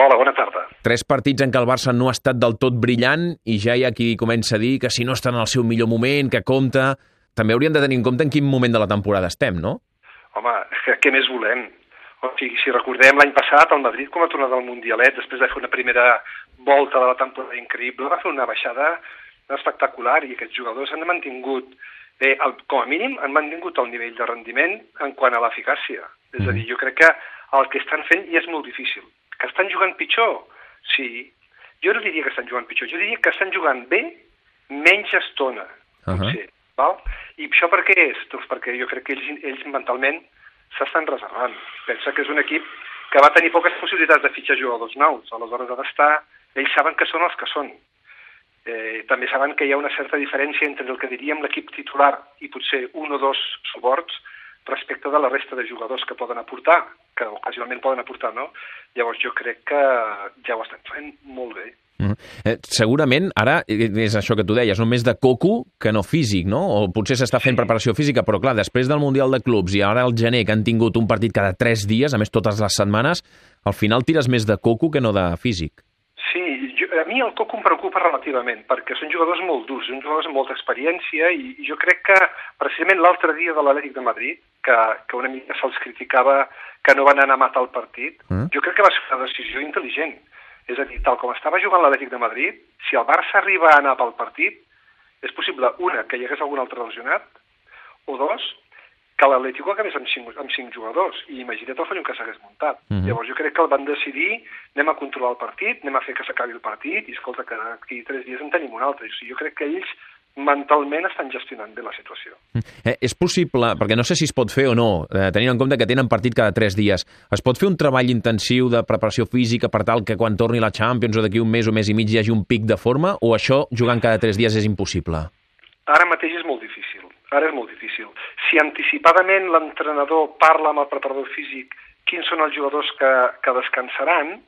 Hola, bona tarda. Tres partits en què el Barça no ha estat del tot brillant i ja hi ha qui comença a dir que si no està en el seu millor moment, que compta... També hauríem de tenir en compte en quin moment de la temporada estem, no? Home, que, què més volem? O sigui, si recordem l'any passat, el Madrid, com a tornat del Mundialet, després de fer una primera volta de la temporada increïble, va fer una baixada espectacular i aquests jugadors han mantingut, eh, el, com a mínim, han mantingut el nivell de rendiment en quant a l'eficàcia. És a dir, jo crec que el que estan fent ja és molt difícil. Que estan jugant pitjor? Sí. Jo no diria que estan jugant pitjor, jo diria que estan jugant bé menys estona, Uh -huh. potser. Val? I això per què és? Doncs perquè jo crec que ells, ells mentalment s'estan reservant. Pensa que és un equip que va tenir poques possibilitats de fitxar jugadors nous. Aleshores ha d'estar... Ells saben que són els que són. Eh, també saben que hi ha una certa diferència entre el que diríem l'equip titular i potser un o dos suports respecte de la resta de jugadors que poden aportar, que ocasionalment poden aportar, no? Llavors jo crec que ja ho estan fent molt bé. Mm. Eh, segurament, ara, és això que tu deies, no més de coco que no físic, no? O potser s'està fent Sí. preparació física, però clar, després del Mundial de Clubs i ara el gener, que han tingut un partit cada tres dies, a més totes les setmanes, al final tires més de coco que no de físic. A mi el Coco em preocupa relativament, perquè són jugadors molt durs, són jugadors amb molta experiència, i, i jo crec que precisament l'altre dia de l'Atlètic de Madrid, que, que una mica se'ls criticava que no van anar a matar el partit, Mm. jo crec que va ser una decisió intel·ligent. És a dir, tal com estava jugant l'Atlètic de Madrid, si el Barça arriba a anar pel partit, és possible, una, que hi hagués algun altre lesionat, o dos, que l'Atlético acabés amb cinc, amb cinc jugadors, i imagina't el fallon que s'hagués muntat. Mhm. Llavors jo crec que el van decidir, anem a controlar el partit, anem a fer que s'acabi el partit, i escolta, que d'aquí tres dies en tenim un altre. O sigui, jo crec que ells mentalment estan gestionant bé la situació. Eh, és possible, perquè no sé si es pot fer o no, eh, tenint en compte que tenen partit cada tres dies, es pot fer un treball intensiu de preparació física per tal que quan torni la Champions o d'aquí un mes o mes i mig hi hagi un pic de forma, o això jugant cada tres dies és impossible? Ara mateix és molt difícil. Ara és molt difícil. Si anticipadament l'entrenador parla amb el preparador físic quins són els jugadors que, que descansaran,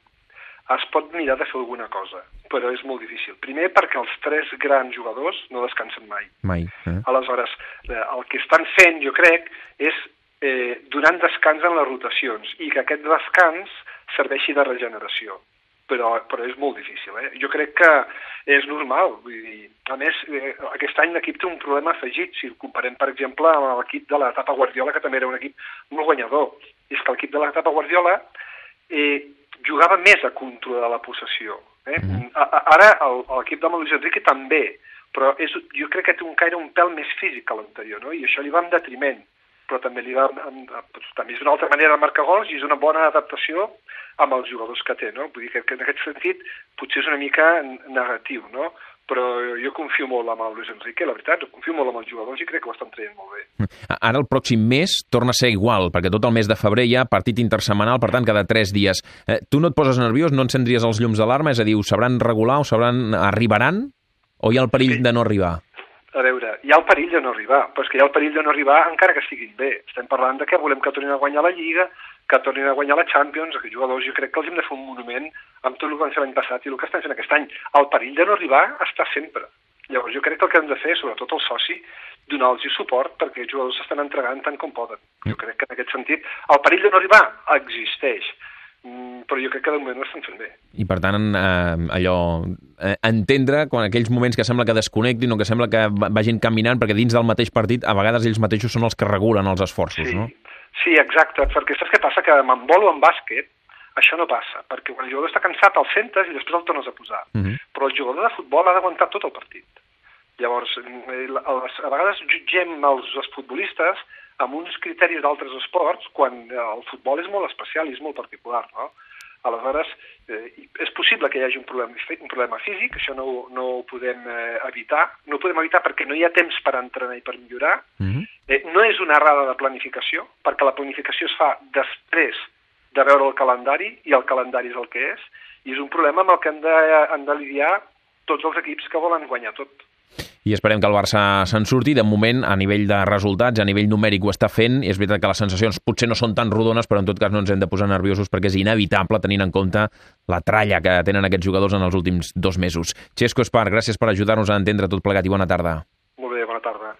es pot mirar de fer alguna cosa, però és molt difícil. Primer perquè els tres grans jugadors no descansen mai. Mai. Eh? Aleshores, eh, el que estan fent, jo crec, és eh, donant descans en les rotacions i que aquest descans serveixi de regeneració. Però, però és molt difícil. Eh? Jo crec que és normal. Vull dir, a més, eh, aquest any l'equip té un problema afegit. Si el comparem, per exemple, amb l'equip de l'etapa Guardiola, que també era un equip molt guanyador. I és que l'equip de l'etapa Guardiola eh, jugava més a controlar la possessió. Eh? Mhm. A, a, ara l'equip de Luis Enrique també, però és, jo crec que té un caire un pèl més físic que l'anterior, no? i això li va en detriment, però també li va en, en, també és una altra manera de marcar gols i és una bona adaptació amb els jugadors que té, no? Vull dir que, que en aquest sentit potser és una mica negatiu, no? Però jo confio molt amb el Luis Enrique, la veritat, confio molt amb els jugadors i crec que ho estan traient molt bé. Ara el pròxim mes torna a ser igual, perquè tot el mes de febrer hi ha partit intersemanal, per tant, cada tres dies. Eh, tu no et poses nerviós, no encendries els llums d'alarma, és a dir, ho sabran regular, ho sabran, arribaran, o hi ha el perill Sí. de no arribar? Hi ha el perill de no arribar, però és que hi ha el perill de no arribar encara que estiguin bé. Estem parlant de que volem que tornin a guanyar la Lliga, que tornin a guanyar la Champions, aquests jugadors jo crec que els hem de fer un monument amb tot el que van fer l'any passat i el que estan fent aquest any. El perill de no arribar està sempre. Llavors jo crec que el que hem de fer, sobretot el soci, donar-los suport perquè els jugadors s'estan entregant tant com poden. Jo crec que en aquest sentit el perill de no arribar existeix, mm, però jo crec que de moment ho estan fent bé. I per tant, eh, allò, eh, entendre quan aquells moments que sembla que desconnectin o que sembla que va- vagin caminant, perquè dins del mateix partit a vegades ells mateixos són els que regulen els esforços, Sí, no? sí, exacte, perquè saps què passa? Que amb handbol o en bàsquet això no passa, perquè quan el jugador està cansat el sentes i després el tornes a posar. Mhm. Però el jugador de futbol ha d'aguantar tot el partit. Llavors, eh, a vegades jutgem els, els futbolistes amb uns criteris d'altres esports quan eh, el futbol és molt especial i és molt particular, no? Aleshores, eh, és possible que hi hagi un problema, un problema físic, això no, no ho podem eh, evitar, no ho podem evitar perquè no hi ha temps per entrenar i per millorar, Mhm. Eh, no és una errada de planificació, perquè la planificació es fa després de veure el calendari, i el calendari és el que és, i és un problema amb el que han de, han de lidiar tots els equips que volen guanyar tot. I esperem que el Barça se'n surti. De moment, a nivell de resultats, a nivell numèric ho està fent. És veritat que les sensacions potser no són tan rodones, però en tot cas no ens hem de posar nerviosos perquè és inevitable tenint en compte la tralla que tenen aquests jugadors en els últims dos mesos. Xesco Espar, gràcies per ajudar-nos a entendre tot plegat i bona tarda. Molt bé, bona tarda.